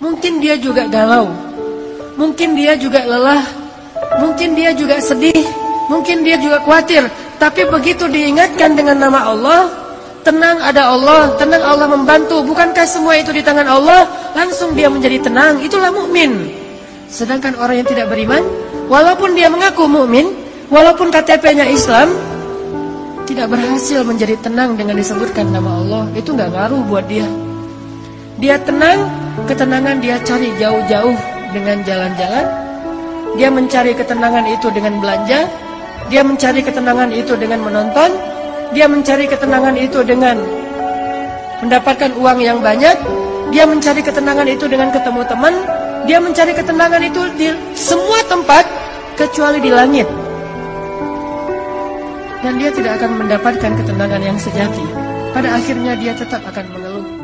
Mungkin dia juga galau. Mungkin dia juga lelah. Mungkin dia juga sedih. Mungkin dia juga khawatir. Tapi begitu diingatkan dengan nama Allah, tenang ada Allah, tenang Allah membantu. Bukankah semua itu di tangan Allah? Langsung dia menjadi tenang. Itulah mukmin. Sedangkan orang yang tidak beriman, walaupun dia mengaku mukmin, walaupun KTP-nya Islam, tidak berhasil menjadi tenang dengan disebutkan nama Allah. Itu nggak ngaruh buat dia. Dia tenang, ketenangan dia cari jauh-jauh dengan jalan-jalan. Dia mencari ketenangan itu dengan belanja. Dia mencari ketenangan itu dengan menonton. Dia mencari ketenangan itu dengan mendapatkan uang yang banyak. Dia mencari ketenangan itu dengan ketemu teman. Dia mencari ketenangan itu di semua tempat kecuali di langit. Dan dia tidak akan mendapatkan ketenangan yang sejati. Pada akhirnya dia tetap akan mengeluh.